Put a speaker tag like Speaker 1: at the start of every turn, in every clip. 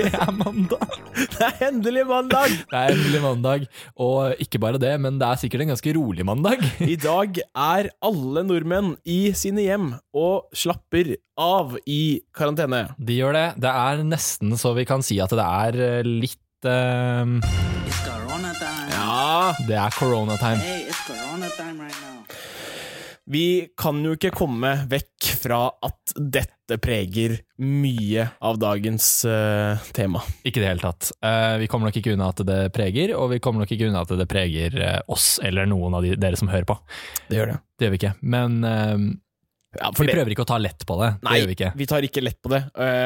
Speaker 1: Det er mandag!
Speaker 2: Det er endelig mandag!
Speaker 1: Det er endelig mandag, og ikke bare det, men det er sikkert en ganske rolig mandag.
Speaker 2: I dag er alle nordmenn i sine hjem og slapper av i karantene.
Speaker 1: De gjør det. Det er nesten så vi kan si at det er eh, litt uh...
Speaker 3: It's Corona time.
Speaker 1: Ja, det er corona time.
Speaker 3: Hey, it's Corona time right now.
Speaker 2: Vi kan jo ikke komme vekk fra at dette preger mye av dagens uh, tema.
Speaker 1: Ikke i det hele tatt. Uh, vi kommer nok ikke unna at det preger, og vi kommer nok ikke unna at det preger uh, oss eller noen av de, dere som hører på.
Speaker 2: Det gjør det.
Speaker 1: Det gjør vi ikke. Men
Speaker 2: Ja,
Speaker 1: vi
Speaker 2: det-
Speaker 1: prøver ikke å ta lett på det.
Speaker 2: Nei,
Speaker 1: det gjør vi ikke.
Speaker 2: vi tar ikke lett på det,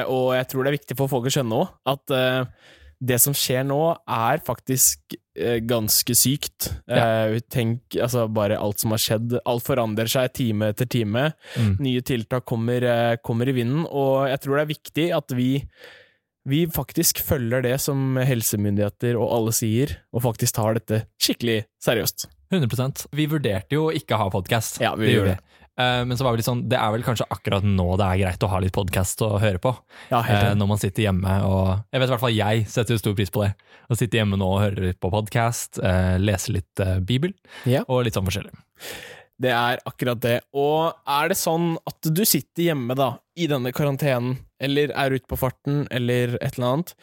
Speaker 2: og jeg tror det er viktig for folk å skjønne òg at det som skjer nå, er faktisk ganske sykt. Eh, Tenk altså bare alt som har skjedd. Alt forandrer seg time etter time.
Speaker 1: Mm.
Speaker 2: Nye tiltak kommer, eh, kommer i vinden, og jeg tror det er viktig at vi vi faktisk følger det som helsemyndigheter og alle sier, og faktisk tar dette skikkelig seriøst.
Speaker 1: 100% Vi vurderte jo å ikke ha podkast.
Speaker 2: Ja, vi gjorde det.
Speaker 1: Eh, men så var vi litt sånn, det er vel kanskje akkurat nå det er greit å ha litt podkast å høre på.
Speaker 2: Ja, helt
Speaker 1: Eh, når man sitter hjemme og Jeg vet i hvert fall jeg setter stor pris på det. Å sitte hjemme nå og høre litt på podkast, eh, lese litt Bibel,
Speaker 2: Ja.
Speaker 1: og litt sånn forskjellig.
Speaker 2: Det er akkurat det. Og er det sånn at du sitter hjemme da, i denne karantenen, eller er ute på farten, eller et eller annet,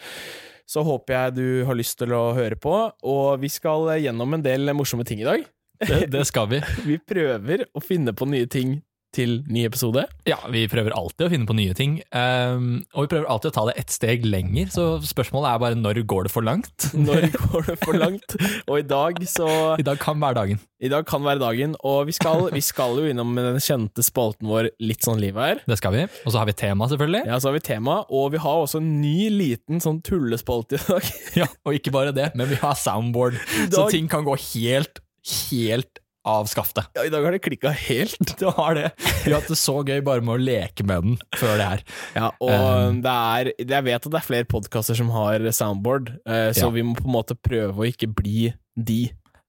Speaker 2: så håper jeg du har lyst til å høre på. Og vi skal gjennom en del morsomme ting i dag.
Speaker 1: Det, det skal vi.
Speaker 2: Vi prøver å finne på nye ting til ny episode.
Speaker 1: Ja, vi prøver alltid å finne på nye ting. Um, og vi prøver alltid å ta det ett steg lenger, så spørsmålet er bare når går det for langt?
Speaker 2: Når går det for langt? Og i dag så
Speaker 1: I dag kan være dagen.
Speaker 2: I dag kan være dagen, og vi skal, vi skal jo innom den kjente spalten vår Litt sånn livet er.
Speaker 1: Det skal vi. Og så har vi tema, selvfølgelig.
Speaker 2: Ja, så har vi tema, og vi har også en ny liten sånn tullespalte i dag.
Speaker 1: Ja, og ikke bare det, men vi har soundboard, så ting kan gå helt, helt av skaftet.
Speaker 2: Ja, I dag har det klikka helt.
Speaker 1: Det har det. Vi har hatt det så gøy bare med å leke med den før det her.
Speaker 2: Ja, og
Speaker 1: Um,
Speaker 2: det er Jeg vet at det er flere podkaster som har soundboard, uh, så
Speaker 1: Ja.
Speaker 2: vi må på en måte prøve å ikke bli de.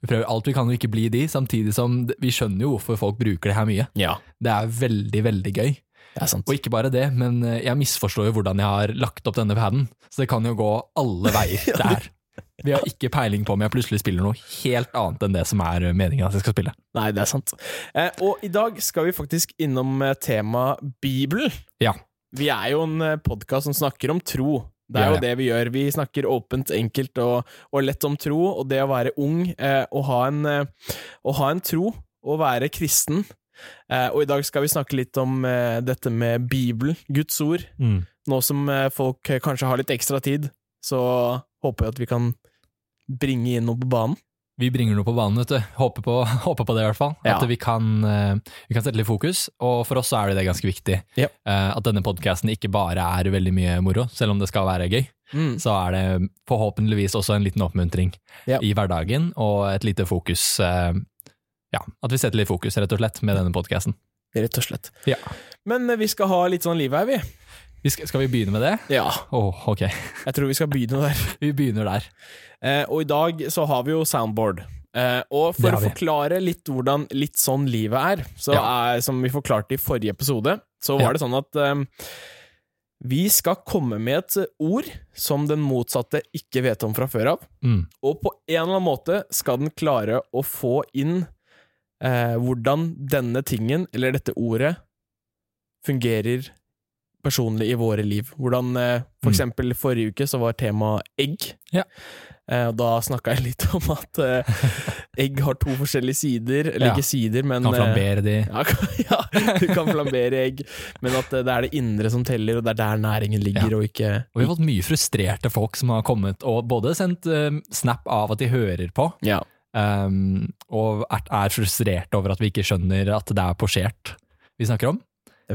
Speaker 1: Vi prøver alt vi kan å ikke bli de, samtidig som vi skjønner jo hvorfor folk bruker det her mye.
Speaker 2: Ja,
Speaker 1: Det er veldig, veldig gøy. Og ikke bare det, men eh, jeg misforstår jo hvordan jeg har lagt opp denne paden, så det kan jo gå alle veier der. Vi har ikke peiling på om jeg plutselig spiller noe helt annet enn det som er meningen at jeg skal spille.
Speaker 2: Nei, det er sant. Eh, og i dag skal vi faktisk innom temaet tema Bibel.
Speaker 1: Ja.
Speaker 2: Vi er jo en podkast som snakker om tro. Det er jo det vi gjør. Vi snakker åpent, enkelt og, og lett om tro, og det å være ung eh, og ha en, eh, å ha en tro og være kristen. Eh, og i dag skal vi snakke litt om eh, dette med Bibelen, Guds ord. Nå som eh, folk eh, kanskje har litt ekstra tid, så håper jeg at vi kan bringe inn noe på banen.
Speaker 1: Vi bringer noe på banen, vet du. Håper på, håper på det, i hvert fall.
Speaker 2: Ja.
Speaker 1: At vi kan, eh, vi kan sette litt fokus, og for oss så er det det ganske viktig.
Speaker 2: Ja.
Speaker 1: Eh, At denne podkasten ikke bare er veldig mye moro, selv om det skal være gøy. Så er det forhåpentligvis også en liten oppmuntring
Speaker 2: Ja.
Speaker 1: i hverdagen, og et lite fokus eh, Ja, at vi setter litt fokus, rett og slett, med denne podkasten.
Speaker 2: Rett og slett.
Speaker 1: Ja.
Speaker 2: Men vi skal ha litt sånn liv her, vi.
Speaker 1: Vi skal, skal vi begynne med det?
Speaker 2: Ja,
Speaker 1: Åh, ok.
Speaker 2: jeg tror vi skal begynne der.
Speaker 1: Vi begynner der.
Speaker 2: Eh, og i dag så har vi jo soundboard. Eh, og for å forklare litt hvordan litt sånn livet er, så
Speaker 1: Ja.
Speaker 2: er, som vi forklarte i forrige episode, så
Speaker 1: Ja.
Speaker 2: var det sånn at eh, vi skal komme med et ord som den motsatte ikke vet om fra før av.
Speaker 1: Mm.
Speaker 2: Og på en eller annen måte skal den klare å få inn eh, hvordan denne tingen, eller dette ordet, fungerer personlig i våre liv. Hvordan eh, For
Speaker 1: Mm.
Speaker 2: eksempel forrige uke så var tema egg.
Speaker 1: Ja.
Speaker 2: Eh, da snakka jeg litt om at eh, egg har to forskjellige sider. Eller
Speaker 1: Ja.
Speaker 2: ikke sider, men
Speaker 1: Kan flambere de.
Speaker 2: ja, ja, du kan flambere egg, men at det er det indre som teller, og det er der næringen ligger, og ikke
Speaker 1: Og vi har fått mye frustrerte folk som har kommet og både sendt snap av at de hører på,
Speaker 2: Ja.
Speaker 1: um, og er, frustrerte over at vi ikke skjønner at det er posjert vi snakker om.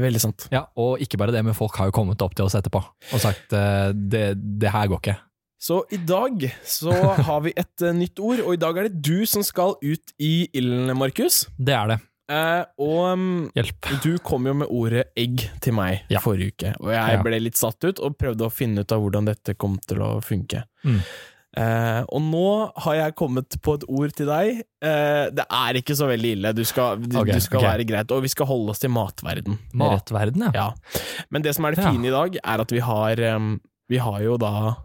Speaker 2: Veldig sant.
Speaker 1: Ja, Og ikke bare det, men folk har jo kommet opp til oss etterpå og sagt uh, det, det her går ikke.
Speaker 2: Så i dag så har vi et eh, nytt ord, og i dag er det du som skal ut i ilden, Markus.
Speaker 1: Det er det.
Speaker 2: Eh, og um,
Speaker 1: Hjelp.
Speaker 2: du kom jo med ordet egg til meg
Speaker 1: Ja.
Speaker 2: forrige uke, og jeg ble litt satt ut og prøvde å finne ut av hvordan dette kom til å funke.
Speaker 1: Mm.
Speaker 2: Eh, og nå har jeg kommet på et ord til deg. Eh, det er ikke så veldig ille, du skal, du,
Speaker 1: okay,
Speaker 2: du skal
Speaker 1: okay.
Speaker 2: være greit, og vi skal holde oss til matverden.
Speaker 1: Matverden, ja.
Speaker 2: Ja. Men det som er det
Speaker 1: Ja.
Speaker 2: fine i dag, er at vi har, um, Vi har jo da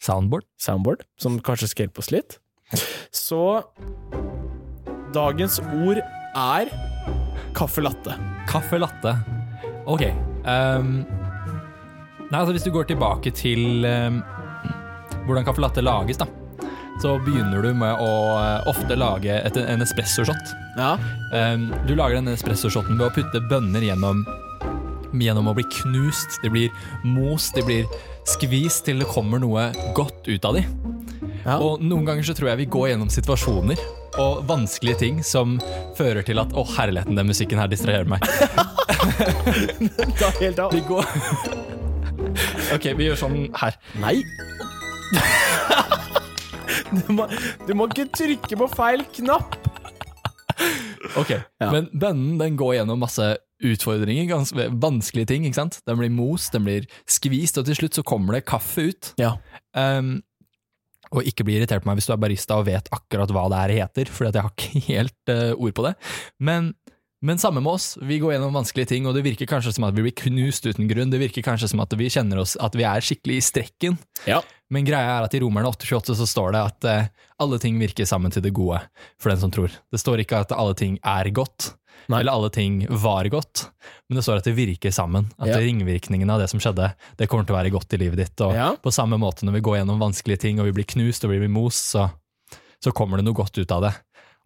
Speaker 1: Soundboard.
Speaker 2: soundboard, som kanskje skal hjelpe oss litt. Så dagens ord er caffè latte.
Speaker 1: Caffè latte. Ok. Um, nei, altså hvis du går tilbake til ehm, hvordan caffè latte lages, da. Så begynner du med å eh, ofte lage et, en espresso-shot.
Speaker 2: Ja.
Speaker 1: Du lager den espresso-shoten ved å putte bønner gjennom Gjennom å bli knust. Det blir mos, det blir skvist til det kommer noe godt ut av de.
Speaker 2: Ja.
Speaker 1: Og noen ganger så tror jeg vi går gjennom situasjoner og vanskelige ting som fører til at å herligheten, den musikken her distraherer meg.
Speaker 2: Ta helt av.
Speaker 1: Vi går Ok, vi gjør sånn her.
Speaker 2: Nei! Du må, du må ikke trykke på feil knapp!
Speaker 1: Ok,
Speaker 2: Ja.
Speaker 1: Men bønnen den går gjennom masse utfordringer, ganske vanskelige ting. ikke sant? Den blir mos, den blir skvist, og til slutt så kommer det kaffe ut.
Speaker 2: Ja.
Speaker 1: Um, og ikke bli irritert på meg hvis du er barista og vet akkurat hva det her heter, for jeg har ikke helt uh, ord på det. Men, men samme med oss, vi går gjennom vanskelige ting, og det virker kanskje som at vi blir knust uten grunn. Det virker kanskje som at vi kjenner oss at vi er skikkelig i strekken.
Speaker 2: Ja.
Speaker 1: Men greia er at i Romerne 828 så står det at eh, alle ting virker sammen til det gode for den som tror. Det står ikke at alle ting er godt,
Speaker 2: Nei.
Speaker 1: eller alle ting var godt, men det står at det virker sammen. At
Speaker 2: Ja.
Speaker 1: ringvirkningene av det som skjedde, det kommer til å være godt i livet ditt. Og
Speaker 2: Ja.
Speaker 1: på samme måte når vi går gjennom vanskelige ting, og vi blir knust og vi blir mos, så, så kommer det noe godt ut av det.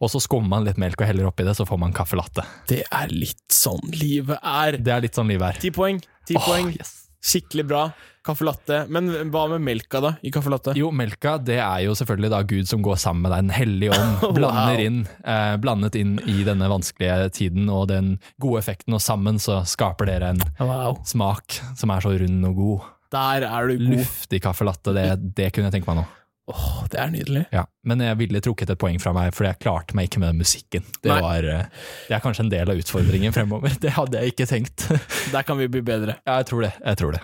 Speaker 1: Og så skummer man litt melk og heller oppi det, så får man kaffe latte.
Speaker 2: Det er litt sånn livet er.
Speaker 1: Det er litt sånn livet er.
Speaker 2: Ti poeng. Ti
Speaker 1: Åh,
Speaker 2: poeng.
Speaker 1: yes.
Speaker 2: Skikkelig bra. Kaffe latte. Men hva med melka, da? I kaffe latte?
Speaker 1: Jo, melka det er jo selvfølgelig da Gud som går sammen med deg, Den hellige ånd, blander
Speaker 2: Wow.
Speaker 1: inn, eh, blandet inn i denne vanskelige tiden og den gode effekten, og sammen så skaper dere en
Speaker 2: Wow.
Speaker 1: smak som er så rund og god.
Speaker 2: Der er du god.
Speaker 1: Luftig kaffe latte, det, det kunne jeg tenke meg nå.
Speaker 2: Åh, det er nydelig.
Speaker 1: Ja, Men jeg ville trukket et poeng fra meg, for jeg klarte meg ikke med den musikken. Det, var, eh, det er kanskje en del av utfordringen fremover. Det hadde jeg ikke tenkt.
Speaker 2: Der kan vi bli bedre.
Speaker 1: Ja, jeg tror det. jeg tror det.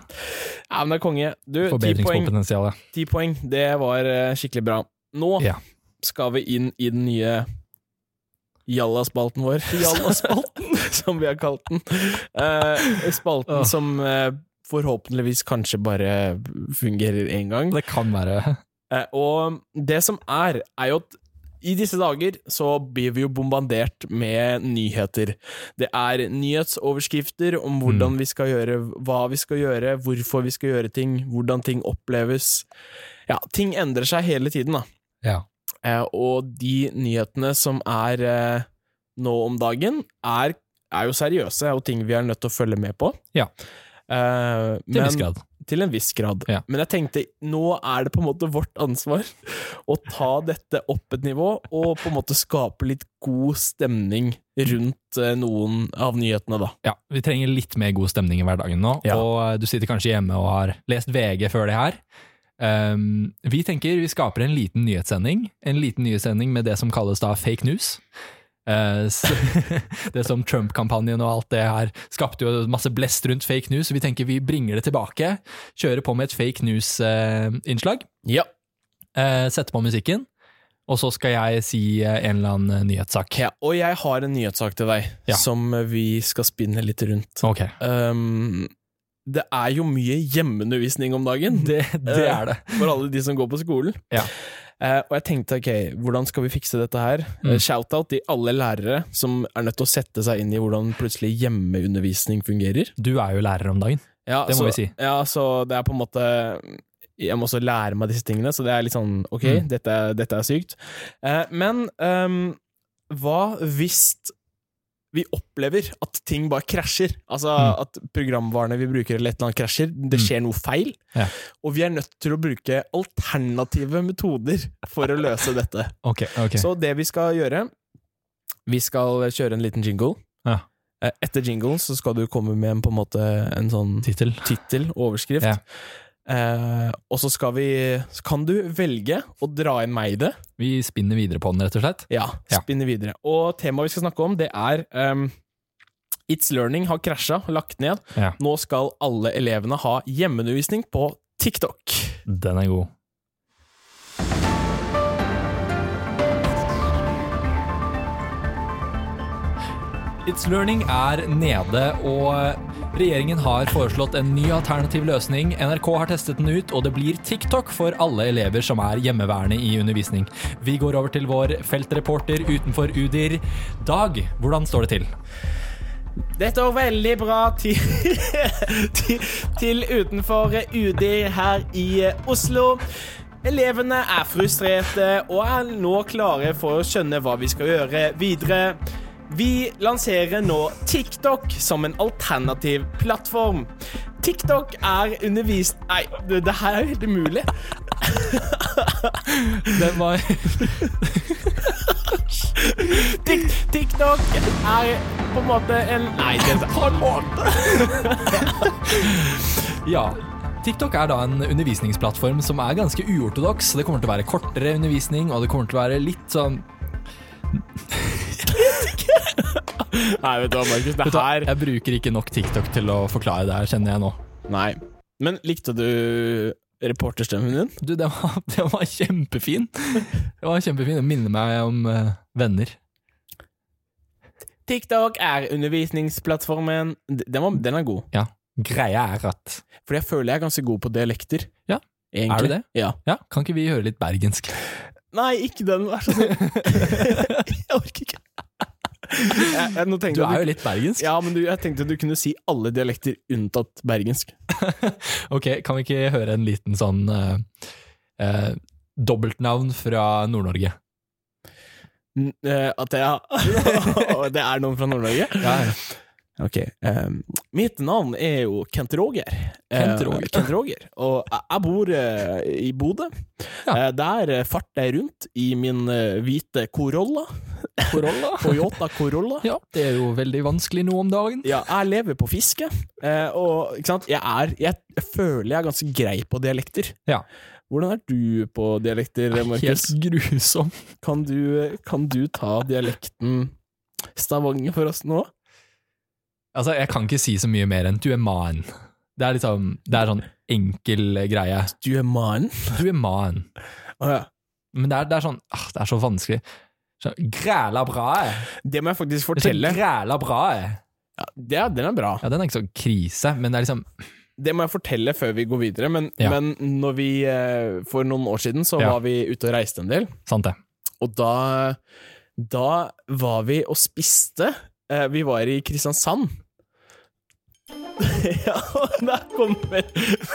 Speaker 2: Ja, men det er konge. Du,
Speaker 1: Forbedringspotensialet.
Speaker 2: ti poeng. Det var eh, skikkelig bra. Nå
Speaker 1: Ja.
Speaker 2: skal vi inn i den nye Jalla-spalten vår. Jalla-spalten, som vi har kalt den. Uh, spalten
Speaker 1: oh.
Speaker 2: som uh, forhåpentligvis kanskje bare fungerer én gang.
Speaker 1: Det kan være
Speaker 2: og det som er, er jo at i disse dager så blir vi jo bombardert med nyheter. Det er nyhetsoverskrifter om hvordan vi skal gjøre, hva vi skal gjøre, hvorfor vi skal gjøre ting, hvordan ting oppleves. Ja, ting endrer seg hele tiden, da.
Speaker 1: Ja.
Speaker 2: Eh, og de nyhetene som er eh, nå om dagen, er, er jo seriøse og ting vi er nødt til å følge med på.
Speaker 1: Ja.
Speaker 2: Eh,
Speaker 1: Til en viss grad.
Speaker 2: til en viss grad.
Speaker 1: Ja.
Speaker 2: Men jeg tenkte, nå er det på en måte vårt ansvar å ta dette opp et nivå, og på en måte skape litt god stemning rundt eh, noen av nyhetene, da.
Speaker 1: Ja, vi trenger litt mer god stemning i hverdagen nå,
Speaker 2: Ja.
Speaker 1: og eh, du sitter kanskje hjemme og har lest VG før det her. Um, vi tenker vi skaper en liten nyhetssending, en liten nyhetssending med det som kalles da fake news. Eh, det som Trump-kampanjen og alt det her skapte jo masse blest rundt fake news, så vi tenker vi bringer det tilbake, kjører på med et fake news-innslag,
Speaker 2: Ja.
Speaker 1: setter på musikken, og så skal jeg si eh, en eller annen nyhetssak.
Speaker 2: ja. Og jeg har en nyhetssak til deg,
Speaker 1: Ja.
Speaker 2: som vi skal spinne litt rundt.
Speaker 1: Ok,
Speaker 2: Um, det er jo mye hjemmeundervisning om dagen,
Speaker 1: det, det er det.
Speaker 2: for alle de som går på skolen.
Speaker 1: Ja.
Speaker 2: Eh, og jeg tenkte ok, hvordan skal vi fikse dette her?
Speaker 1: Mm.
Speaker 2: Eh, Shout-out til alle lærere som er nødt til å sette seg inn i hvordan plutselig hjemmeundervisning fungerer.
Speaker 1: Du er jo lærer om dagen.
Speaker 2: Ja,
Speaker 1: Det må
Speaker 2: så,
Speaker 1: vi si.
Speaker 2: Ja, så det er på en måte Jeg må også lære meg disse tingene, så det er litt sånn ok,
Speaker 1: Mm.
Speaker 2: dette, dette er sykt. Eh, men um, hva hvis vi opplever at ting bare krasjer? Altså
Speaker 1: Mm.
Speaker 2: at programvarene vi bruker eller et eller annet krasjer, det
Speaker 1: Mm.
Speaker 2: skjer noe feil.
Speaker 1: Ja.
Speaker 2: Og vi er nødt til å bruke alternative metoder for å løse dette.
Speaker 1: okay, okay.
Speaker 2: Så det vi skal gjøre Vi skal kjøre en liten jingle.
Speaker 1: Ja.
Speaker 2: Eh, Etter jinglen så skal du komme med en, på en måte en sånn
Speaker 1: Tittel.
Speaker 2: tittel, overskrift.
Speaker 1: Ja.
Speaker 2: Eh, og så skal vi Så kan du velge å dra inn meg i det.
Speaker 1: Vi spinner videre på den, rett og slett.
Speaker 2: Ja,
Speaker 1: Ja.
Speaker 2: videre. Og temaet vi skal snakke om, det er um, It's Learning har krasja, lagt ned.
Speaker 1: Ja.
Speaker 2: Nå skal alle elevene ha hjemmeundervisning på TikTok.
Speaker 1: Den er god. It's Learning er nede, og Regjeringen har foreslått en ny alternativ løsning. NRK har testet den ut, og det blir TikTok for alle elever som er hjemmeværende i undervisning. Vi går over til vår feltreporter utenfor Udir. Dag, hvordan står det til?
Speaker 2: Det står veldig bra til, til, til utenfor UDIR her i Oslo. Elevene er frustrerte og er nå klare for å skjønne hva vi skal gjøre videre. Vi lanserer nå TikTok som en alternativ plattform. TikTok er undervist... Nei, det, det her er jo helt umulig.
Speaker 1: Den var
Speaker 2: Tik TikTok er på en måte en Nei, det på en måte.
Speaker 1: Ja. TikTok er da en undervisningsplattform som er ganske uortodoks. Det kommer til å være kortere undervisning, og det kommer til å være litt sånn
Speaker 2: Nei, vet du hva, Markus. Det her
Speaker 1: Jeg bruker ikke nok TikTok til å forklare det her, kjenner jeg nå.
Speaker 2: Nei. Men likte du reporterstemmen din?
Speaker 1: Du, den var, den var kjempefin. Den var kjempefin. Den minner meg om uh, venner.
Speaker 2: TikTok er undervisningsplattformen. Den, var, den er god.
Speaker 1: Ja. Greia er at
Speaker 2: Fordi jeg føler jeg er ganske god på dialekter.
Speaker 1: Ja.
Speaker 2: Egentlig.
Speaker 1: Er du det?
Speaker 2: Ja.
Speaker 1: Ja, kan ikke vi høre litt bergensk?
Speaker 2: Nei, ikke den, vær så snill. jeg. Jeg,
Speaker 1: Du er jo litt bergensk.
Speaker 2: Ja, men du, jeg tenkte du kunne si alle dialekter unntatt bergensk.
Speaker 1: Ok, kan vi ikke høre en liten sånn uh, uh, dobbeltnavn fra Nord-Norge?
Speaker 2: Eh, at jeg det er noen fra Nord-Norge?
Speaker 1: Ja, ja.
Speaker 2: Ok. Um, mitt navn er jo Kent Roger.
Speaker 1: Kent
Speaker 2: Roger.
Speaker 1: Roger.
Speaker 2: Kent Roger. Og jeg, bor uh, i Bodø.
Speaker 1: Ja.
Speaker 2: Uh, der farter jeg rundt i min hvite Corolla.
Speaker 1: Corolla?
Speaker 2: Toyota Corolla.
Speaker 1: Ja, det er jo veldig vanskelig nå om dagen.
Speaker 2: Ja, jeg lever på fiske, eh, og ikke sant? Jeg, er, jeg føler jeg er ganske grei på dialekter.
Speaker 1: Ja.
Speaker 2: Hvordan er du på dialekter, Markus?
Speaker 1: Helt grusom.
Speaker 2: Kan du, kan du ta dialekten Stavanger for oss nå?
Speaker 1: Altså, jeg kan ikke si så mye mer enn du er man. Det er liksom, det er sånn enkel greie.
Speaker 2: Du er man?
Speaker 1: Du er man.
Speaker 2: Å ja.
Speaker 1: Men det er, det er sånn, ah, det er så vanskelig. Så, græla bra.
Speaker 2: Det må jeg faktisk fortelle.
Speaker 1: græla bra.
Speaker 2: Ja, det, den er bra.
Speaker 1: Ja, den er ikke så krise, men det er liksom,
Speaker 2: Det må jeg fortelle før vi går videre, men,
Speaker 1: Ja.
Speaker 2: men når vi eh, For noen år siden så
Speaker 1: Ja.
Speaker 2: var vi ute og reiste en del,
Speaker 1: sant det.
Speaker 2: og da Da var vi og spiste. Eh, vi var i Kristiansand. ja, der kommer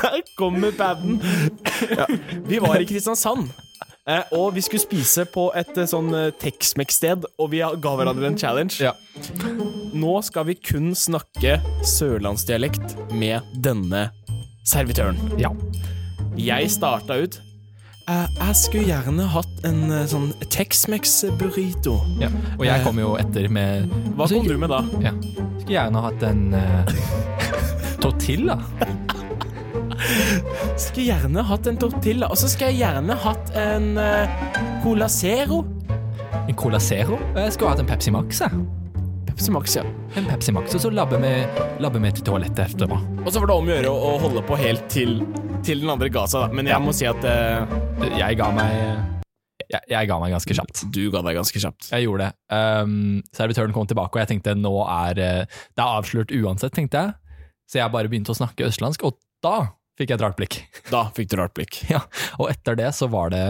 Speaker 2: Der kommer paden! Ja, vi var i Kristiansand. Eh, og vi skulle spise på et eh, sånn eh, Tex-Mex-sted, og vi ga hverandre en challenge.
Speaker 1: Ja.
Speaker 2: Nå skal vi kun snakke sørlandsdialekt med denne servitøren.
Speaker 1: Ja.
Speaker 2: Jeg starta ut eh, Jeg skulle gjerne hatt en eh, sånn Tex-Mex-burrito.
Speaker 1: ja. Og jeg kom jo etter med
Speaker 2: Hva kom du med da?
Speaker 1: Ja. Skulle gjerne hatt en uh, tortilla.
Speaker 2: Skulle gjerne hatt en tortilla, og så skal jeg gjerne hatt en uh, Cola Zero.
Speaker 1: En Cola Zero. Jeg skulle hatt en Pepsi Max, jeg.
Speaker 2: Pepsi Max, ja.
Speaker 1: En Pepsi Max, og så labbe vi til toalettet etterpå.
Speaker 2: Og så var det om å gjøre å, holde på helt til, til den andre ga seg, da. Men jeg må si at uh,
Speaker 1: Jeg ga meg jeg, jeg ga meg ganske kjapt.
Speaker 2: du ga deg ganske kjapt.
Speaker 1: Jeg gjorde det. Um, servitøren kom tilbake, og jeg tenkte nå er eh, det er avslørt uansett, tenkte jeg. Så jeg bare begynte å snakke østlandsk, og da fikk jeg et rart blikk.
Speaker 2: Da fikk du rart blikk.
Speaker 1: Ja, Og etter det så var, det,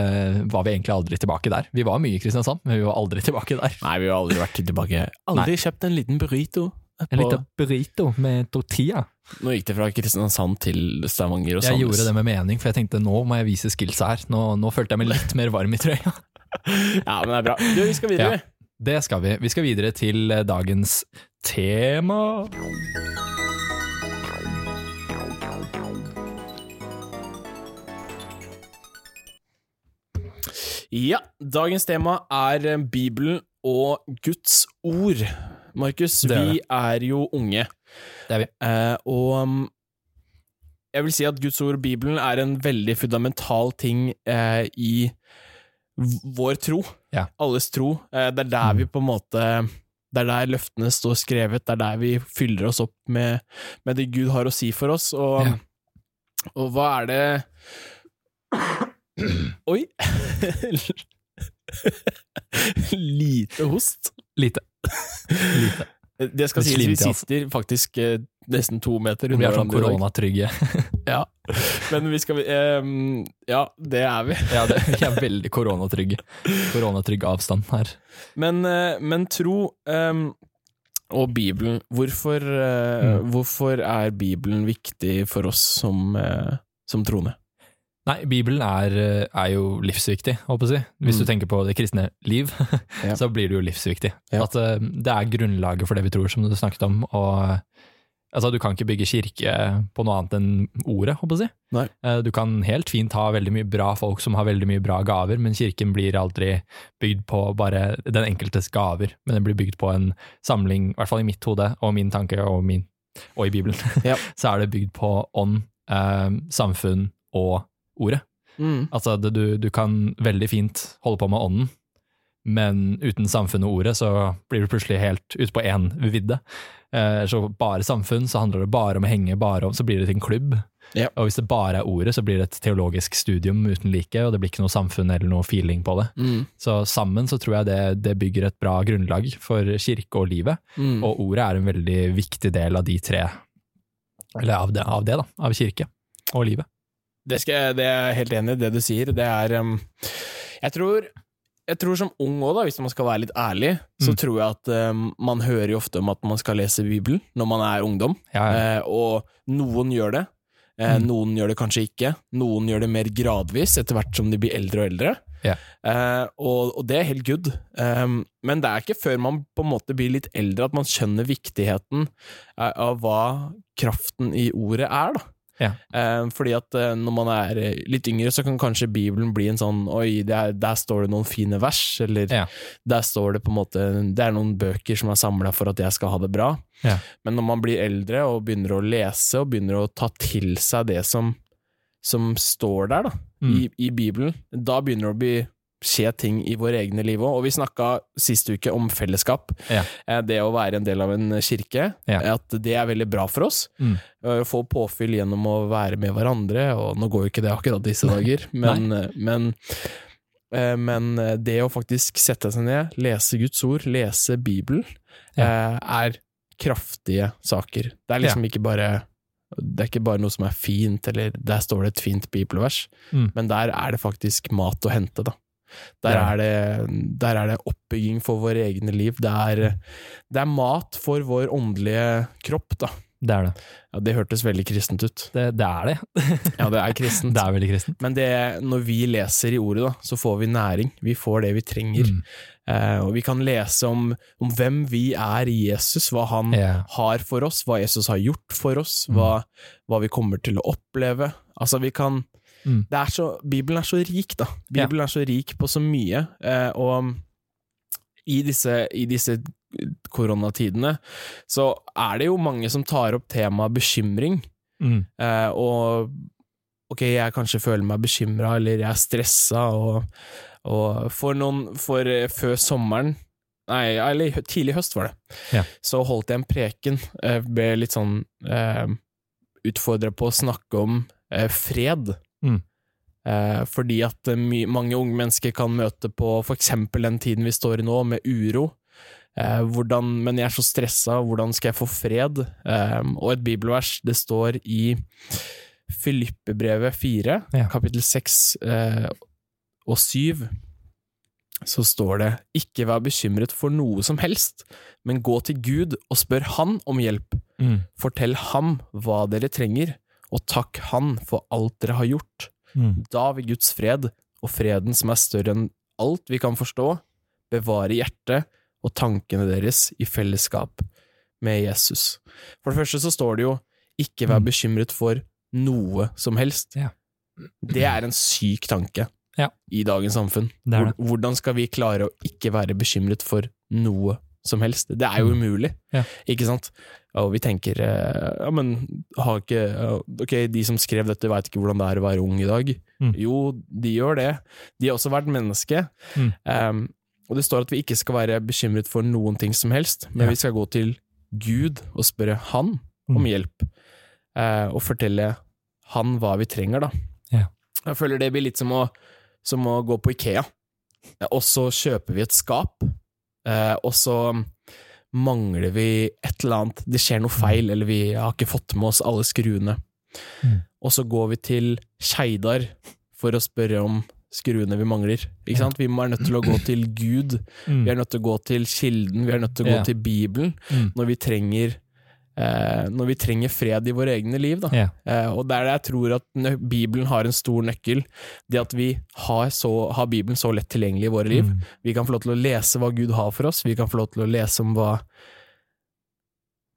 Speaker 1: var vi egentlig aldri tilbake der. Vi var mye i Kristiansand, men vi var aldri tilbake der.
Speaker 2: Nei, vi har aldri vært tilbake. Aldri kjøpt en liten burrito.
Speaker 1: En liten burrito med tortilla.
Speaker 2: nå gikk det fra Kristiansand til Stavanger og
Speaker 1: Jeg gjorde det med mening, for jeg tenkte nå må jeg vise skillsa her. Nå, nå følte jeg meg litt mer varm i trøya.
Speaker 2: Ja, men det er bra. Du, vi skal videre.
Speaker 1: Ja. Det skal vi. Vi skal videre til dagens tema.
Speaker 2: Ja, dagens tema er eh, Bibelen og Guds ord. Markus,
Speaker 1: Det er
Speaker 2: vi er jo unge.
Speaker 1: Det er vi.
Speaker 2: Eh, og um, jeg vil si at Guds ord og Bibelen er en veldig fundamental ting eh, i vår tro.
Speaker 1: Ja.
Speaker 2: Alles tro. Eh, det er der
Speaker 1: Mm.
Speaker 2: vi på en måte Det er der løftene står skrevet, det er der vi fyller oss opp med, med det Gud har å si for oss. Og,
Speaker 1: Ja.
Speaker 2: og hva er det Oi! Lite host.
Speaker 1: Lite. Lite.
Speaker 2: Det skal sies, vi
Speaker 1: altså.
Speaker 2: sitter faktisk eh, nesten to meter
Speaker 1: Vi er sånn koronatrygge.
Speaker 2: Ja. Men vi skal eh, Ja, det er vi.
Speaker 1: Ja, det, vi er veldig koronatrygge. Koronatrygg avstand her.
Speaker 2: Men, eh, men tro ehm, og Bibelen, hvorfor, eh,
Speaker 1: Mm.
Speaker 2: hvorfor er Bibelen viktig for oss som, eh, som troende?
Speaker 1: Nei, Bibelen er, eh, er jo livsviktig, håper jeg å si. Hvis
Speaker 2: Mm.
Speaker 1: du tenker på det kristne liv,
Speaker 2: Ja.
Speaker 1: så blir det jo livsviktig.
Speaker 2: Ja.
Speaker 1: At eh, det er grunnlaget for det vi tror, som du snakket om. Og eh, altså, du kan ikke bygge kirke på noe annet enn ordet, håper jeg å si.
Speaker 2: Nei.
Speaker 1: Du kan helt fint ha veldig mye bra folk som har veldig mye bra gaver, men kirken blir aldri bygd på bare den enkeltes gaver, men den blir bygd på en samling, i hvert fall i mitt hode og min tanke og, min, og i Bibelen,
Speaker 2: Ja.
Speaker 1: så er det bygd på ånd, samfunn og ordet.
Speaker 2: Mm.
Speaker 1: Altså, det, du, du kan veldig fint holde på med ånden, men uten samfunn og ordet så blir du plutselig helt ute på én vidde. Eh, så bare samfunn, så handler det bare om å henge, bare om, så blir det til en klubb.
Speaker 2: Ja.
Speaker 1: Og hvis det bare er ordet, så blir det et teologisk studium uten like, og det blir ikke noe samfunn eller noe feeling på det.
Speaker 2: Mm.
Speaker 1: Så sammen så tror jeg det, det bygger et bra grunnlag for kirke og livet,
Speaker 2: Mm.
Speaker 1: og ordet er en veldig viktig del av de tre, eller av det, av det da, av kirke og livet.
Speaker 2: Det, skal, det er jeg helt enig i, det du sier. Det er um, Jeg tror jeg tror som ung òg, hvis man skal være litt ærlig, så
Speaker 1: Mm.
Speaker 2: tror jeg at um, man hører jo ofte om at man skal lese Bibelen når man er ungdom,
Speaker 1: Ja, ja.
Speaker 2: eh, og noen gjør det. Eh,
Speaker 1: Mm.
Speaker 2: Noen gjør det kanskje ikke. Noen gjør det mer gradvis etter hvert som de blir eldre og eldre.
Speaker 1: Yeah.
Speaker 2: Eh, og, og det er helt good. Um, men det er ikke før man på en måte blir litt eldre at man skjønner viktigheten eh, av hva kraften i ordet er, da.
Speaker 1: Ja.
Speaker 2: Eh, fordi at eh, når man er eh, litt yngre, så kan kanskje Bibelen bli en sånn Oi, det er, der står det noen fine vers, eller
Speaker 1: Ja.
Speaker 2: der står det på en måte Det er noen bøker som er samla for at jeg skal ha det bra.
Speaker 1: Ja.
Speaker 2: Men når man blir eldre og begynner å lese, og begynner å ta til seg det som, som står der da,
Speaker 1: Mm.
Speaker 2: i, i Bibelen, da begynner det å bli skje ting i våre egne liv òg. Og vi snakka sist uke om fellesskap.
Speaker 1: Ja.
Speaker 2: Eh, Det å være en del av en kirke,
Speaker 1: Ja.
Speaker 2: at det er veldig bra for oss.
Speaker 1: Mm.
Speaker 2: Eh, Få påfyll gjennom å være med hverandre, og nå går jo ikke det akkurat disse dager, men, men, eh, men det å faktisk sette seg ned, lese Guds ord, lese Bibelen, ja. er kraftige saker. Det er liksom ikke bare det er ikke bare noe som er fint, eller der står det et fint bibelvers,
Speaker 1: Mm.
Speaker 2: men der er det faktisk mat å hente, da. Der
Speaker 1: er
Speaker 2: er det, der er det oppbygging for våre egne liv. Det er, det er mat for vår åndelige kropp, da.
Speaker 1: Det er det.
Speaker 2: Ja, det hørtes veldig kristent ut.
Speaker 1: Det, det er det.
Speaker 2: Ja, det er kristent.
Speaker 1: Det er veldig kristent.
Speaker 2: Men det, når vi leser i ordet, da, så får vi næring. Vi får det vi trenger.
Speaker 1: Mm.
Speaker 2: Eh, og vi kan lese om, om hvem vi er i Jesus, hva han
Speaker 1: yeah.
Speaker 2: har for oss, hva Jesus har gjort for oss,
Speaker 1: Mm.
Speaker 2: hva, hva vi kommer til å oppleve. Altså, vi kan
Speaker 1: Mm.
Speaker 2: det er så, Bibelen er så rik, da. Bibelen er så rik på så mye, eh, og i disse, i disse koronatidene så er det jo mange som tar opp temaet bekymring,
Speaker 1: Mm.
Speaker 2: eh, og ok, jeg kanskje føler meg bekymra, eller jeg er stressa, og, og for noen For eh, før sommeren Nei, eller tidlig høst var det.
Speaker 1: Ja.
Speaker 2: Så holdt jeg en preken, eh, ble litt sånn eh, utfordra på å snakke om eh, fred. Eh, fordi at eh, mange unge mennesker kan møte på eksempel den tiden vi står i nå, med uro. Eh, hvordan, men jeg er så stressa, hvordan skal jeg få fred? Eh, og et bibelvers, det står i Filippebrevet 4,
Speaker 1: Ja.
Speaker 2: kapittel 6 eh, og 7, så står det ikke vær bekymret for noe som helst, men gå til Gud og spør Han om hjelp.
Speaker 1: Mm.
Speaker 2: Fortell ham hva dere trenger, og takk Han for alt dere har gjort.
Speaker 1: Mm.
Speaker 2: Da vil Guds fred, og freden som er større enn alt vi kan forstå, bevare hjertet og tankene deres i fellesskap med Jesus. For det første så står det jo 'ikke vær
Speaker 1: Mm.
Speaker 2: bekymret for noe som helst'.
Speaker 1: Ja.
Speaker 2: Det er en syk tanke
Speaker 1: Ja.
Speaker 2: i dagens samfunn.
Speaker 1: Det det.
Speaker 2: Hvordan skal vi klare å ikke være bekymret for noe som helst? Det er jo
Speaker 1: Mm.
Speaker 2: umulig,
Speaker 1: Ja.
Speaker 2: ikke sant? Og vi tenker eh, ja, men har ikke Ok, de som skrev dette, veit ikke hvordan det er å være ung i dag.
Speaker 1: Mm.
Speaker 2: Jo, de gjør det. De har også vært menneske.
Speaker 1: Mm.
Speaker 2: Um, og det står at vi ikke skal være bekymret for noen ting som helst, men
Speaker 1: Ja.
Speaker 2: vi skal gå til Gud og spørre Han om
Speaker 1: Mm.
Speaker 2: hjelp, uh, og fortelle Han hva vi trenger, da.
Speaker 1: Ja.
Speaker 2: Jeg føler det blir litt som å, som å gå på Ikea, og så kjøper vi et skap, eh, og så mangler vi et eller annet, det skjer noe feil, eller vi har ikke fått med oss alle skruene.
Speaker 1: Mm.
Speaker 2: Og så går vi til Skeidar for å spørre om skruene vi mangler. Ikke sant? Vi er nødt til å gå til Gud,
Speaker 1: Mm.
Speaker 2: vi er nødt til å gå til Kilden, vi er nødt til å gå
Speaker 1: Ja.
Speaker 2: til Bibelen
Speaker 1: Mm.
Speaker 2: når vi trenger eh, når vi trenger fred i våre egne liv. Da.
Speaker 1: Yeah.
Speaker 2: Eh, og det er det jeg tror at Bibelen har en stor nøkkel. Det at vi har, så, har Bibelen så lett tilgjengelig i våre liv.
Speaker 1: Mm.
Speaker 2: Vi kan få lov til å lese hva Gud har for oss, vi kan få lov til å lese om hva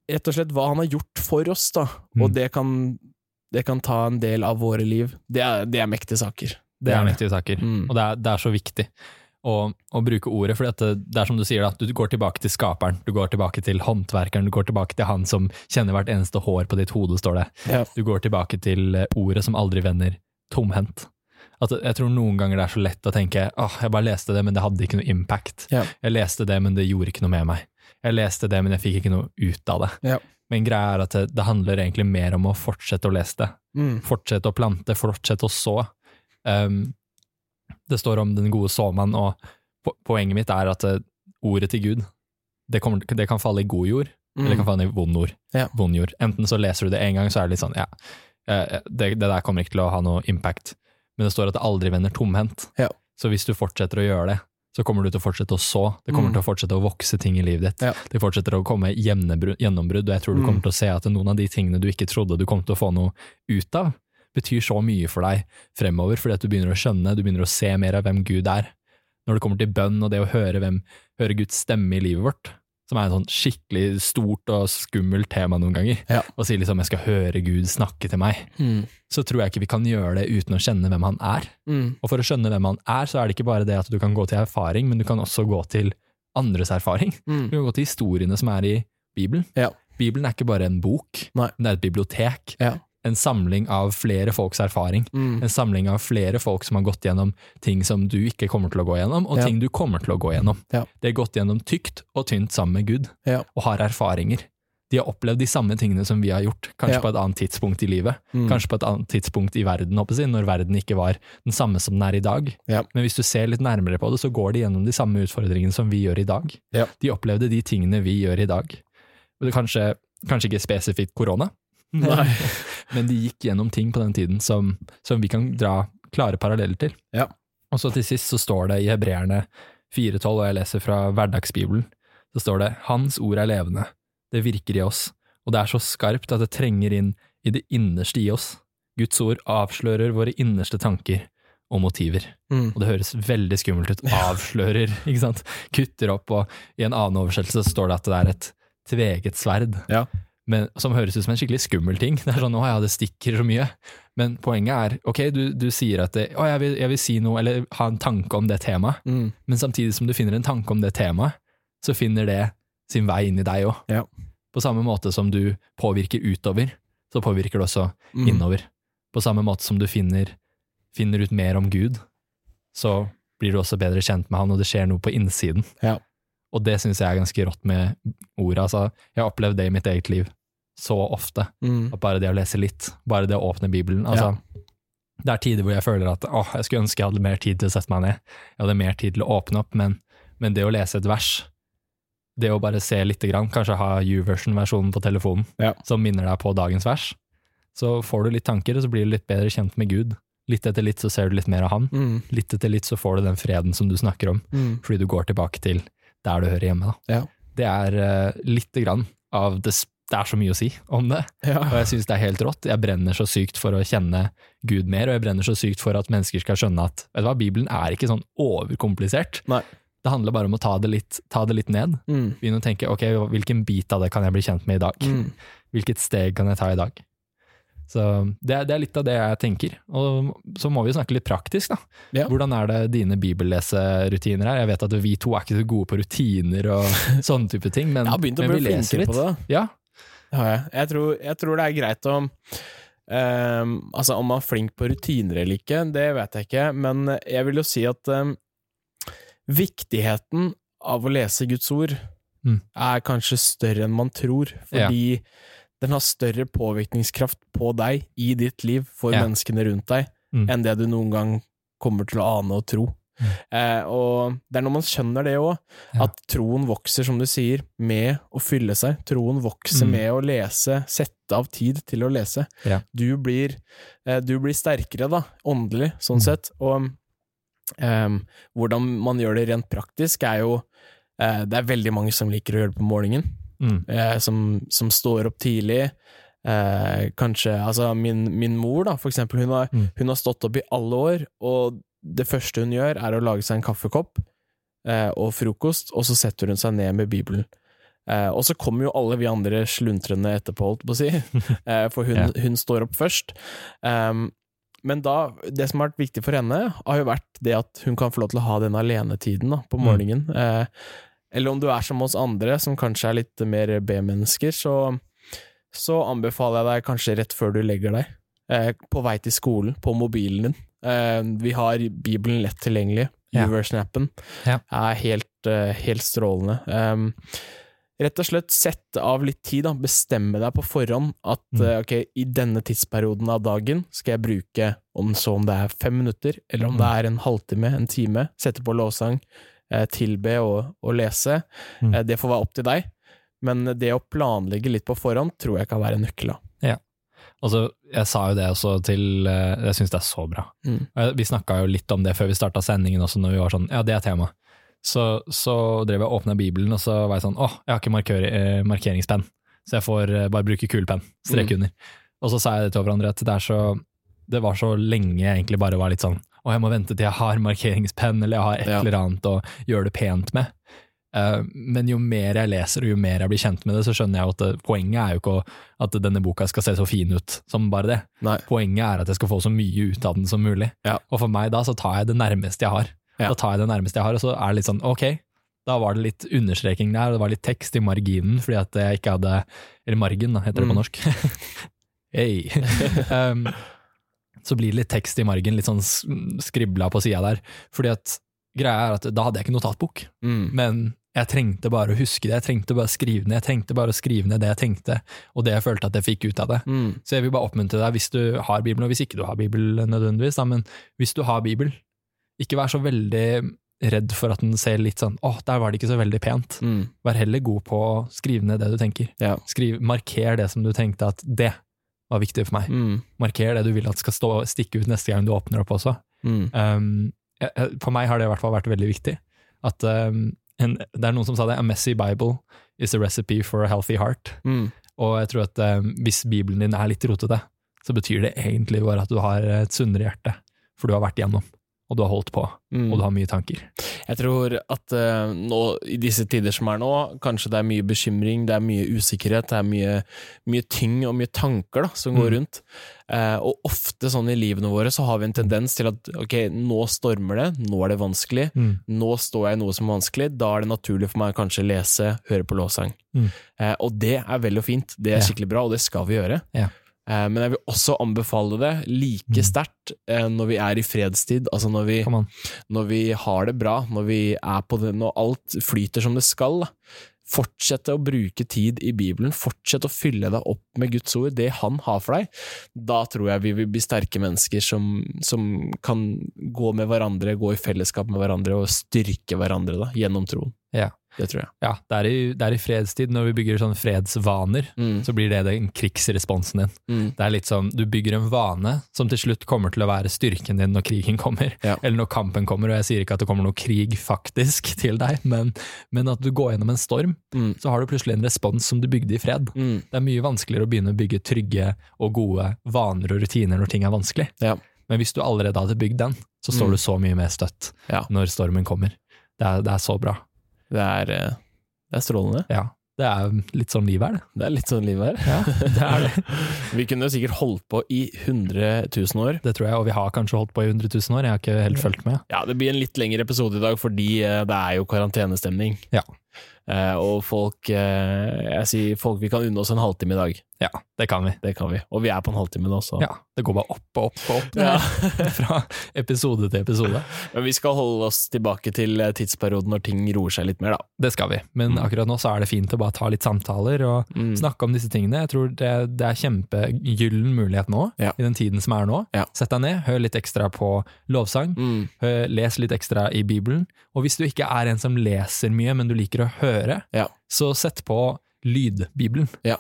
Speaker 2: Rett og slett hva han har gjort for oss, da. Og
Speaker 1: Mm.
Speaker 2: det kan, det kan ta en del av våre liv. Det er, det er mektige saker.
Speaker 1: Det er mektige saker,
Speaker 2: Mm.
Speaker 1: og det er, det er så viktig å, å bruke ordet, for det, det er som du sier, da, du går tilbake til skaperen, du går tilbake til håndverkeren, du går tilbake til han som kjenner hvert eneste hår på ditt hode, står det.
Speaker 2: Ja.
Speaker 1: Du går tilbake til eh, ordet som aldri vender tomhendt. At jeg tror noen ganger det er så lett å tenke åh, jeg bare leste det, men det hadde ikke noe impact.
Speaker 2: Ja.
Speaker 1: Jeg leste det, men det gjorde ikke noe med meg. Jeg leste det, men jeg fikk ikke noe ut av det.
Speaker 2: Ja.
Speaker 1: Men greia er at det, det handler egentlig mer om å fortsette å lese det.
Speaker 2: Mm.
Speaker 1: Fortsette å plante, fortsette å så. Um, det står om den gode såmann, og poenget mitt er at eh, ordet til Gud, det, kommer, det kan falle i god jord, eller det kan
Speaker 2: Mm.
Speaker 1: falle i vond ord.
Speaker 2: Ja.
Speaker 1: Vond jord. Enten så leser du det en gang, så er det litt sånn, ja, eh, det, det der kommer ikke til å ha noe impact. Men det står at det aldri vender tomhendt.
Speaker 2: Ja.
Speaker 1: Så hvis du fortsetter å gjøre det, så kommer du til å fortsette å så. Det kommer
Speaker 2: Mm.
Speaker 1: til å fortsette å vokse ting i livet ditt.
Speaker 2: Ja.
Speaker 1: Det fortsetter å komme gjennombrudd, og jeg tror du
Speaker 2: Mm.
Speaker 1: kommer til å se at noen av de tingene du ikke trodde du kom til å få noe ut av, betyr så mye for deg fremover, fordi at du begynner å skjønne, du begynner å se mer av hvem Gud er. Når det kommer til bønn og det å høre, hvem, høre Guds stemme i livet vårt, som er en sånn skikkelig stort og skummelt tema noen ganger,
Speaker 2: Ja.
Speaker 1: og si liksom jeg skal høre Gud snakke til meg,
Speaker 2: Mm.
Speaker 1: så tror jeg ikke vi kan gjøre det uten å kjenne hvem han er.
Speaker 2: Mm.
Speaker 1: Og for å skjønne hvem han er, så er det ikke bare det at du kan gå til erfaring, men du kan også gå til andres erfaring.
Speaker 2: Mm.
Speaker 1: Du kan gå til historiene som er i Bibelen.
Speaker 2: Ja.
Speaker 1: Bibelen er ikke bare en bok,
Speaker 2: Nei.
Speaker 1: det er et bibliotek.
Speaker 2: Ja.
Speaker 1: En samling av flere folks erfaring.
Speaker 2: Mm.
Speaker 1: En samling av flere folk som har gått gjennom ting som du ikke kommer til å gå gjennom, og
Speaker 2: Ja.
Speaker 1: ting du kommer til å gå gjennom.
Speaker 2: Ja.
Speaker 1: De har gått gjennom tykt og tynt sammen med Gud,
Speaker 2: Ja.
Speaker 1: og har erfaringer. De har opplevd de samme tingene som vi har gjort, kanskje på et annet tidspunkt i livet.
Speaker 2: Mm.
Speaker 1: Kanskje på et annet tidspunkt i verden, jeg, når verden ikke var den samme som den er i dag. Men hvis du ser litt nærmere på det, så går de gjennom de samme utfordringene som vi gjør i dag. De opplevde de tingene vi gjør i dag. Det kanskje, kanskje ikke spesifikt korona,
Speaker 2: Nei.
Speaker 1: men de gikk gjennom ting på den tiden som, som vi kan dra klare paralleller til.
Speaker 2: Ja.
Speaker 1: Og så til sist så står det i Hebreerne 4.12, og jeg leser fra Hverdagsbibelen, så står det Hans ord er levende, det virker i oss, og det er så skarpt at det trenger inn i det innerste i oss. Guds ord avslører våre innerste tanker og motiver.
Speaker 2: Mm.
Speaker 1: Og det høres veldig skummelt ut. Avslører, ikke sant. Kutter opp, og i en annen oversettelse så står det at det er et tveget sverd.
Speaker 2: Ja.
Speaker 1: Men, som høres ut som en skikkelig skummel ting. Det er sånn 'å ja, det stikker så mye'. Men poenget er, ok, du, du sier at det, 'å, jeg vil, jeg vil si noe', eller ha en tanke om det temaet,
Speaker 2: Mm.
Speaker 1: men samtidig som du finner en tanke om det temaet, så finner det sin vei inn i deg òg.
Speaker 2: Ja.
Speaker 1: På samme måte som du påvirker utover, så påvirker det også
Speaker 2: Mm.
Speaker 1: innover. På samme måte som du finner, finner ut mer om Gud, så blir du også bedre kjent med han, og det skjer noe på innsiden.
Speaker 2: Ja.
Speaker 1: Og det syns jeg er ganske rått med ordet. Altså, jeg har opplevd det i mitt eget liv så ofte.
Speaker 2: Mm.
Speaker 1: At bare det å lese litt, bare det å åpne Bibelen altså, Det er tider hvor jeg føler at åh, jeg skulle ønske jeg hadde mer tid til å sette meg ned. Jeg hadde mer tid til å åpne opp, men, men det å lese et vers, det å bare se lite grann, kanskje ha U-version-versjonen på telefonen,
Speaker 2: Ja.
Speaker 1: som minner deg på dagens vers, så får du litt tanker, og så blir du litt bedre kjent med Gud. Litt etter litt så ser du litt mer av han.
Speaker 2: Mm.
Speaker 1: Litt etter litt så får du den freden som du snakker om,
Speaker 2: Mm.
Speaker 1: fordi du går tilbake til der du hører hjemme. Da.
Speaker 2: Ja.
Speaker 1: Det er uh, lite grann av det, s- det er så mye å si om det,
Speaker 2: Ja.
Speaker 1: og jeg syns det er helt rått. Jeg brenner så sykt for å kjenne Gud mer, og jeg brenner så sykt for at mennesker skal skjønne at vet du hva, Bibelen er ikke sånn overkomplisert.
Speaker 2: Nei.
Speaker 1: Det handler bare om å ta det litt, ta det litt ned.
Speaker 2: Mm.
Speaker 1: Begynne å tenke ok, hvilken bit av det kan jeg bli kjent med i dag?
Speaker 2: Mm.
Speaker 1: Hvilket steg kan jeg ta i dag? Så det, det er litt av det jeg tenker. Og så må vi snakke litt praktisk, da.
Speaker 2: Ja.
Speaker 1: Hvordan er det dine bibelleserutiner er? Jeg vet at vi to er ikke så gode på rutiner og sånne type ting, men,
Speaker 2: Jeg har å
Speaker 1: men vi leser
Speaker 2: litt. på det.
Speaker 1: Ja,
Speaker 2: Det har jeg. Jeg tror, jeg tror det er greit om um, Altså, om man er flink på rutiner eller ikke, det vet jeg ikke, men jeg vil jo si at um, viktigheten av å lese Guds ord
Speaker 1: Mm.
Speaker 2: er kanskje større enn man tror, fordi den har større påvirkningskraft på deg i ditt liv for
Speaker 1: Ja.
Speaker 2: menneskene rundt deg,
Speaker 1: Mm.
Speaker 2: enn det du noen gang kommer til å ane og tro. Eh, og det er når man skjønner det òg, at troen vokser, som du sier, med å fylle seg. Troen vokser
Speaker 1: Mm.
Speaker 2: med å lese, sette av tid til å lese.
Speaker 1: Ja.
Speaker 2: Du, blir, eh, du blir sterkere, da, åndelig, sånn
Speaker 1: Mm.
Speaker 2: sett. Og eh, hvordan man gjør det rent praktisk, er jo eh, Det er veldig mange som liker å gjøre det på morgenen
Speaker 1: Mm.
Speaker 2: eh, som, som står opp tidlig. Eh, kanskje Altså, min, min mor, da, for eksempel, hun har,
Speaker 1: Mm.
Speaker 2: hun har stått opp i alle år, og det første hun gjør, er å lage seg en kaffekopp eh, og frokost, og så setter hun seg ned med Bibelen. Eh, og så kommer jo alle vi andre sluntrende etterpå, holdt på å si, eh, for hun, hun står opp først. Um, men da, det som har vært viktig for henne, har jo vært det at hun kan få lov til å ha den alenetiden da, på
Speaker 1: Mm.
Speaker 2: morgenen. Eh, eller om du er som oss andre, som kanskje er litt mer B-mennesker, så, så anbefaler jeg deg kanskje rett før du legger deg, eh, på vei til skolen, på mobilen din. Eh, vi har Bibelen lett tilgjengelig.
Speaker 1: Ja.
Speaker 2: Uverse-appen
Speaker 1: Ja.
Speaker 2: er helt, eh, helt strålende. Um, rett og slett sette av litt tid, da. bestemme deg på forhånd at
Speaker 1: Mm.
Speaker 2: eh, ok, i denne tidsperioden av dagen skal jeg bruke om så om det er fem minutter, eller om
Speaker 1: Mm.
Speaker 2: det er en halvtime, en time, sette på lovsang, tilbe og, og lese.
Speaker 1: Mm.
Speaker 2: Det får være opp til deg, men det å planlegge litt på forhånd tror jeg kan være nøkkelen.
Speaker 1: Altså, jeg sa jo det også til eh, Jeg syns det er så bra.
Speaker 2: Mm.
Speaker 1: Vi snakka jo litt om det før vi starta sendingen også, når vi var sånn Ja, det er tema. Så, så drev jeg og åpna Bibelen, og så var jeg sånn Åh, jeg har ikke markør, eh, markeringspenn, så jeg får eh, bare bruke kulepenn. Strek
Speaker 2: Mm.
Speaker 1: under. Og så sa jeg det til hverandre at det så Det var så lenge jeg egentlig bare var litt sånn Å, jeg må vente til jeg har markeringspenn, eller jeg har et
Speaker 2: Ja.
Speaker 1: eller annet å gjøre det pent med. Eh, Men jo mer jeg leser, og jo mer jeg blir kjent med det, så skjønner jeg at det, poenget er jo ikke at denne boka skal se så fin ut som bare det.
Speaker 2: Nei.
Speaker 1: Poenget er at jeg skal få så mye ut av den som mulig.
Speaker 2: Ja.
Speaker 1: Og for meg da så tar jeg det nærmeste jeg har.
Speaker 2: Ja.
Speaker 1: Da tar jeg det nærmeste jeg har, og så er det litt sånn ok, da var det litt understreking der, og det var litt tekst i marginen, fordi at jeg ikke hadde Eller margen, da, heter det på
Speaker 2: Mm.
Speaker 1: norsk. Hei. um, så blir det litt tekst i margen, litt sånn skribla på sida der. Fordi at greia er at da hadde jeg ikke notatbok,
Speaker 2: Mm.
Speaker 1: men jeg trengte bare å huske det, jeg trengte bare å skrive ned, jeg trengte bare å skrive ned det jeg tenkte, og det jeg følte at jeg fikk ut av det.
Speaker 2: Mm.
Speaker 1: Så jeg vil bare oppmuntre deg hvis du har Bibelen, og hvis ikke du har Bibel nødvendigvis, da, men hvis du har Bibel, ikke vær så veldig redd for at den ser litt sånn åh, der var det ikke så veldig pent.
Speaker 2: Mm.
Speaker 1: Vær heller god på å skrive ned det du tenker.
Speaker 2: Ja.
Speaker 1: Skriv, marker det som du tenkte at det var viktig for meg.
Speaker 2: Mm.
Speaker 1: Marker det du vil at skal stå, stikke ut neste gang du åpner opp også.
Speaker 2: Mm.
Speaker 1: Um, for meg har det i hvert fall vært veldig viktig. At um, en, det er noen som sa det, a messy Bible is a recipe for a healthy heart.
Speaker 2: Mm.
Speaker 1: Og jeg tror at um, hvis Bibelen din er litt rotete, så betyr det egentlig bare at du har et sunnere hjerte. For du har vært igjennom, og du har holdt på,
Speaker 2: Mm.
Speaker 1: og du har mye tanker.
Speaker 2: Jeg tror at uh, nå, i disse tider som er nå, kanskje det er mye bekymring, det er mye usikkerhet, det er mye, mye ting og mye tanker da, som går
Speaker 1: Mm.
Speaker 2: rundt. Uh, og ofte sånn i livene våre så har vi en tendens til at ok, nå stormer det, nå er det vanskelig, nå står jeg i noe som er vanskelig, da er det naturlig for meg å kanskje lese, høre på låssang.
Speaker 1: Mm.
Speaker 2: Eh, og det er vel og fint, det er skikkelig bra, og det skal vi gjøre.
Speaker 1: Ja.
Speaker 2: Eh, men jeg vil også anbefale det like
Speaker 1: Mm.
Speaker 2: sterkt eh, når vi er i fredstid, altså når vi når vi har det bra, når vi er på det, når alt flyter som det skal, Fortsett Fortsette å bruke tid i Bibelen, fortsett å fylle deg opp med Guds ord, det Han har for deg. Da tror jeg vi vil bli sterke mennesker som, som kan gå med hverandre, gå i fellesskap med hverandre og styrke hverandre da, gjennom troen.
Speaker 1: Ja.
Speaker 2: Det tror jeg.
Speaker 1: Ja, det er, i, det er i fredstid, når vi bygger sånne fredsvaner,
Speaker 2: Mm.
Speaker 1: så blir det den krigsresponsen din.
Speaker 2: Mm.
Speaker 1: Det er litt sånn, du bygger en vane som til slutt kommer til å være styrken din når krigen kommer,
Speaker 2: Ja.
Speaker 1: eller når kampen kommer, og jeg sier ikke at det kommer noe krig faktisk til deg, men, men at du går gjennom en storm,
Speaker 2: Mm.
Speaker 1: så har du plutselig en respons som du bygde i fred.
Speaker 2: Mm.
Speaker 1: Det er mye vanskeligere å begynne å bygge trygge og gode vaner og rutiner når ting er vanskelig.
Speaker 2: Ja.
Speaker 1: Men hvis du allerede hadde bygd den, så står
Speaker 2: Mm.
Speaker 1: du så mye mer støtt
Speaker 2: Ja.
Speaker 1: når stormen kommer. Det er, det er så bra.
Speaker 2: Det er, eh, det er strålende.
Speaker 1: Ja. Det er litt sånn livet er, det.
Speaker 2: Det er litt sånn liv her.
Speaker 1: Ja, det er det.
Speaker 2: Vi kunne jo sikkert holdt på i 100 000 år.
Speaker 1: Det tror jeg, og vi har kanskje holdt på i 100 000 år, jeg har ikke helt fulgt med.
Speaker 2: Ja, det blir en litt lengre episode i dag fordi eh, det er jo karantenestemning.
Speaker 1: Ja.
Speaker 2: Eh, og folk eh, Jeg sier folk vi kan unne oss en halvtime i dag.
Speaker 1: Ja, det kan vi.
Speaker 2: Det kan vi. Og vi er på en halvtime nå, så
Speaker 1: Ja, Det går bare opp og opp og opp
Speaker 2: Ja.
Speaker 1: fra episode til episode.
Speaker 2: Men vi skal holde oss tilbake til eh, tidsperioden når ting roer seg litt mer, da.
Speaker 1: Det skal vi. Men
Speaker 2: Mm.
Speaker 1: akkurat nå så er det fint å bare ta litt samtaler og
Speaker 2: Mm.
Speaker 1: snakke om disse tingene. Jeg tror det, det er kjempegyllen mulighet nå,
Speaker 2: Ja.
Speaker 1: i den tiden som er nå. Sett deg ned, hør litt ekstra på lovsang,
Speaker 2: Mm.
Speaker 1: hør, les litt ekstra i Bibelen. Og hvis du ikke er en som leser mye, men du liker å høre, så sett på lydbibelen.
Speaker 2: Ja.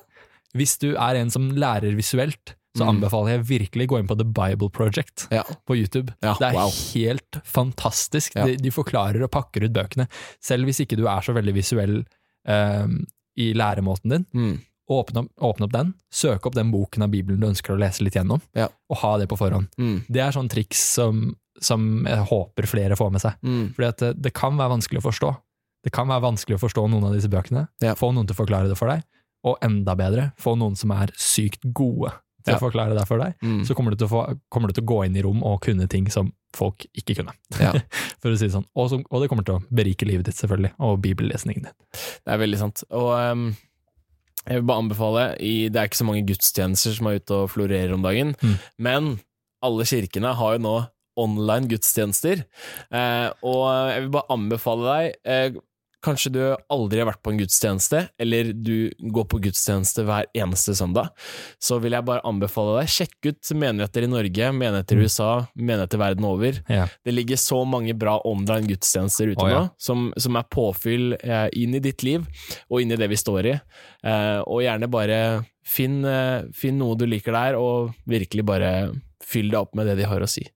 Speaker 1: Hvis du er en som lærer visuelt, så
Speaker 2: Mm.
Speaker 1: anbefaler jeg virkelig gå inn på The Bible Project
Speaker 2: Ja.
Speaker 1: på YouTube.
Speaker 2: Ja,
Speaker 1: det er
Speaker 2: wow.
Speaker 1: helt fantastisk.
Speaker 2: Ja.
Speaker 1: De, de forklarer og pakker ut bøkene. Selv hvis ikke du er så veldig visuell um, i læremåten din,
Speaker 2: Mm.
Speaker 1: åpne opp, åpne opp den, søk opp den boken av Bibelen du ønsker å lese litt gjennom, og ha det på forhånd.
Speaker 2: Mm.
Speaker 1: Det er sånn triks som, som jeg håper flere får med seg.
Speaker 2: Mm.
Speaker 1: Fordi det, det kan være vanskelig å forstå. Det kan være vanskelig å forstå noen av disse bøkene. Få noen til å forklare det for deg, og enda bedre, få noen som er sykt gode til
Speaker 2: Ja.
Speaker 1: å forklare det for deg.
Speaker 2: Mm.
Speaker 1: Så kommer du, få, kommer du til å gå inn i rom og kunne ting som folk ikke kunne.
Speaker 2: Ja.
Speaker 1: for å si det sånn. Og, som, og det kommer til å berike livet ditt, selvfølgelig, og bibellesningen din.
Speaker 2: Det er veldig sant. Og um, jeg vil bare anbefale i, Det er ikke så mange gudstjenester som er ute og florerer om dagen,
Speaker 1: Mm.
Speaker 2: men alle kirkene har jo nå online gudstjenester. Eh, og jeg vil bare anbefale deg eh, Kanskje du aldri har vært på en gudstjeneste, eller du går på gudstjeneste hver eneste søndag. Så vil jeg bare anbefale deg, sjekk ut menigheter i Norge, menigheter i
Speaker 1: Mm.
Speaker 2: USA, menigheter verden over.
Speaker 1: Ja.
Speaker 2: Det ligger så mange bra online gudstjenester ute
Speaker 1: oh, ja.
Speaker 2: nå, som, som er påfyll eh, inn i ditt liv, og inn i det vi står i. Eh, og gjerne bare finn, eh, finn noe du liker der, og virkelig bare fyll det opp med det de har å si.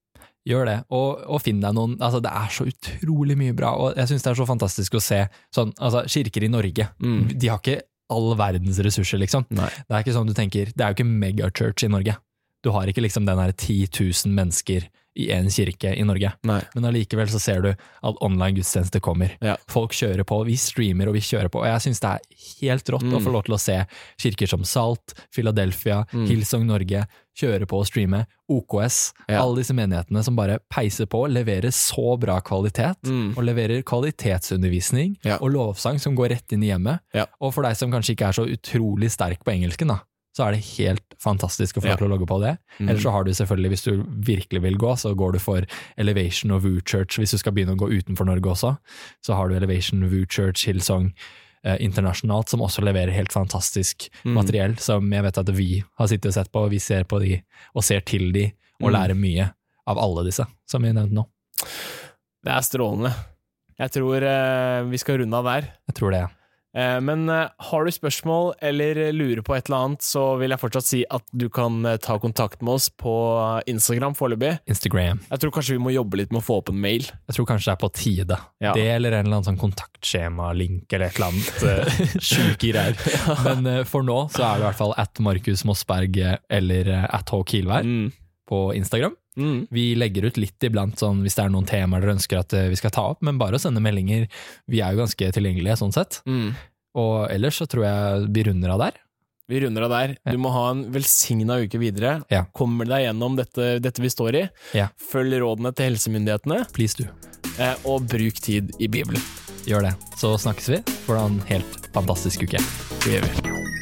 Speaker 1: Gjør det, og, og finn deg noen altså Det er så utrolig mye bra, og jeg syns det er så fantastisk å se sånn, altså kirker i Norge.
Speaker 2: Mm.
Speaker 1: De har ikke all verdens ressurser, liksom.
Speaker 2: Nei.
Speaker 1: Det er ikke sånn du tenker, det er jo ikke megachurch i Norge. Du har ikke liksom den her 10 000 mennesker i en kirke i Norge.
Speaker 2: Nei.
Speaker 1: Men allikevel så ser du at online gudstjeneste kommer.
Speaker 2: Ja.
Speaker 1: Folk kjører på, vi streamer og vi kjører på, og jeg syns det er helt rått å
Speaker 2: Mm.
Speaker 1: få lov til å se kirker som Salt, Philadelphia,
Speaker 2: Mm.
Speaker 1: Hillsong Norge kjøre på og streame, OKS,
Speaker 2: Ja.
Speaker 1: alle disse menighetene som bare peiser på, leverer så bra kvalitet,
Speaker 2: Mm.
Speaker 1: og leverer kvalitetsundervisning
Speaker 2: Ja.
Speaker 1: og lovsang som går rett inn i hjemmet. Og for deg som kanskje ikke er så utrolig sterk på engelsken, da, så er det helt fantastisk å få
Speaker 2: Ja.
Speaker 1: til å logge på det.
Speaker 2: Mm.
Speaker 1: Eller så har du selvfølgelig, hvis du virkelig vil gå, så går du for Elevation og Woo Church. Hvis du skal begynne å gå utenfor Norge også, så har du Elevation, Woo Church, Hillsong eh, internasjonalt, som også leverer helt fantastisk
Speaker 2: Mm.
Speaker 1: materiell, som jeg vet at vi har sittet og sett på, og vi ser på de, og ser til de, og
Speaker 2: Mm.
Speaker 1: lærer mye av alle disse, som vi nevnte nå.
Speaker 2: Det er strålende. Jeg tror eh, vi skal runde av der.
Speaker 1: Jeg tror det.
Speaker 2: Eh, men eh, har du spørsmål eller lurer på et eller annet, så vil jeg fortsatt si at du kan eh, ta kontakt med oss på Instagram foreløpig.
Speaker 1: Instagram.
Speaker 2: Jeg tror kanskje vi må jobbe litt med å få opp en mail.
Speaker 1: Jeg tror kanskje det er på tide.
Speaker 2: Ja.
Speaker 1: Det eller en eller annen sånn kontaktskjema-link eller et eller annet sjuke greier. Men eh, for nå så er det i hvert fall at Markus Mossberg eh, eller eh, at H. Kielvær
Speaker 2: Mm.
Speaker 1: på Instagram.
Speaker 2: Mm.
Speaker 1: Vi legger ut litt iblant sånn hvis det er noen temaer dere ønsker at eh, vi skal ta opp, men bare å sende meldinger. Vi er jo ganske tilgjengelige sånn sett.
Speaker 2: Mm.
Speaker 1: Og ellers så tror jeg vi runder av der.
Speaker 2: Vi runder av der. Du må ha en velsigna uke videre.
Speaker 1: Ja.
Speaker 2: Kommer deg gjennom dette, dette vi står i.
Speaker 1: Ja.
Speaker 2: Følg rådene til helsemyndighetene,
Speaker 1: Please do.
Speaker 2: eh, og bruk tid i Bibelen.
Speaker 1: Gjør det. Så snakkes vi. For en helt fantastisk uke.
Speaker 2: Det gjør vi.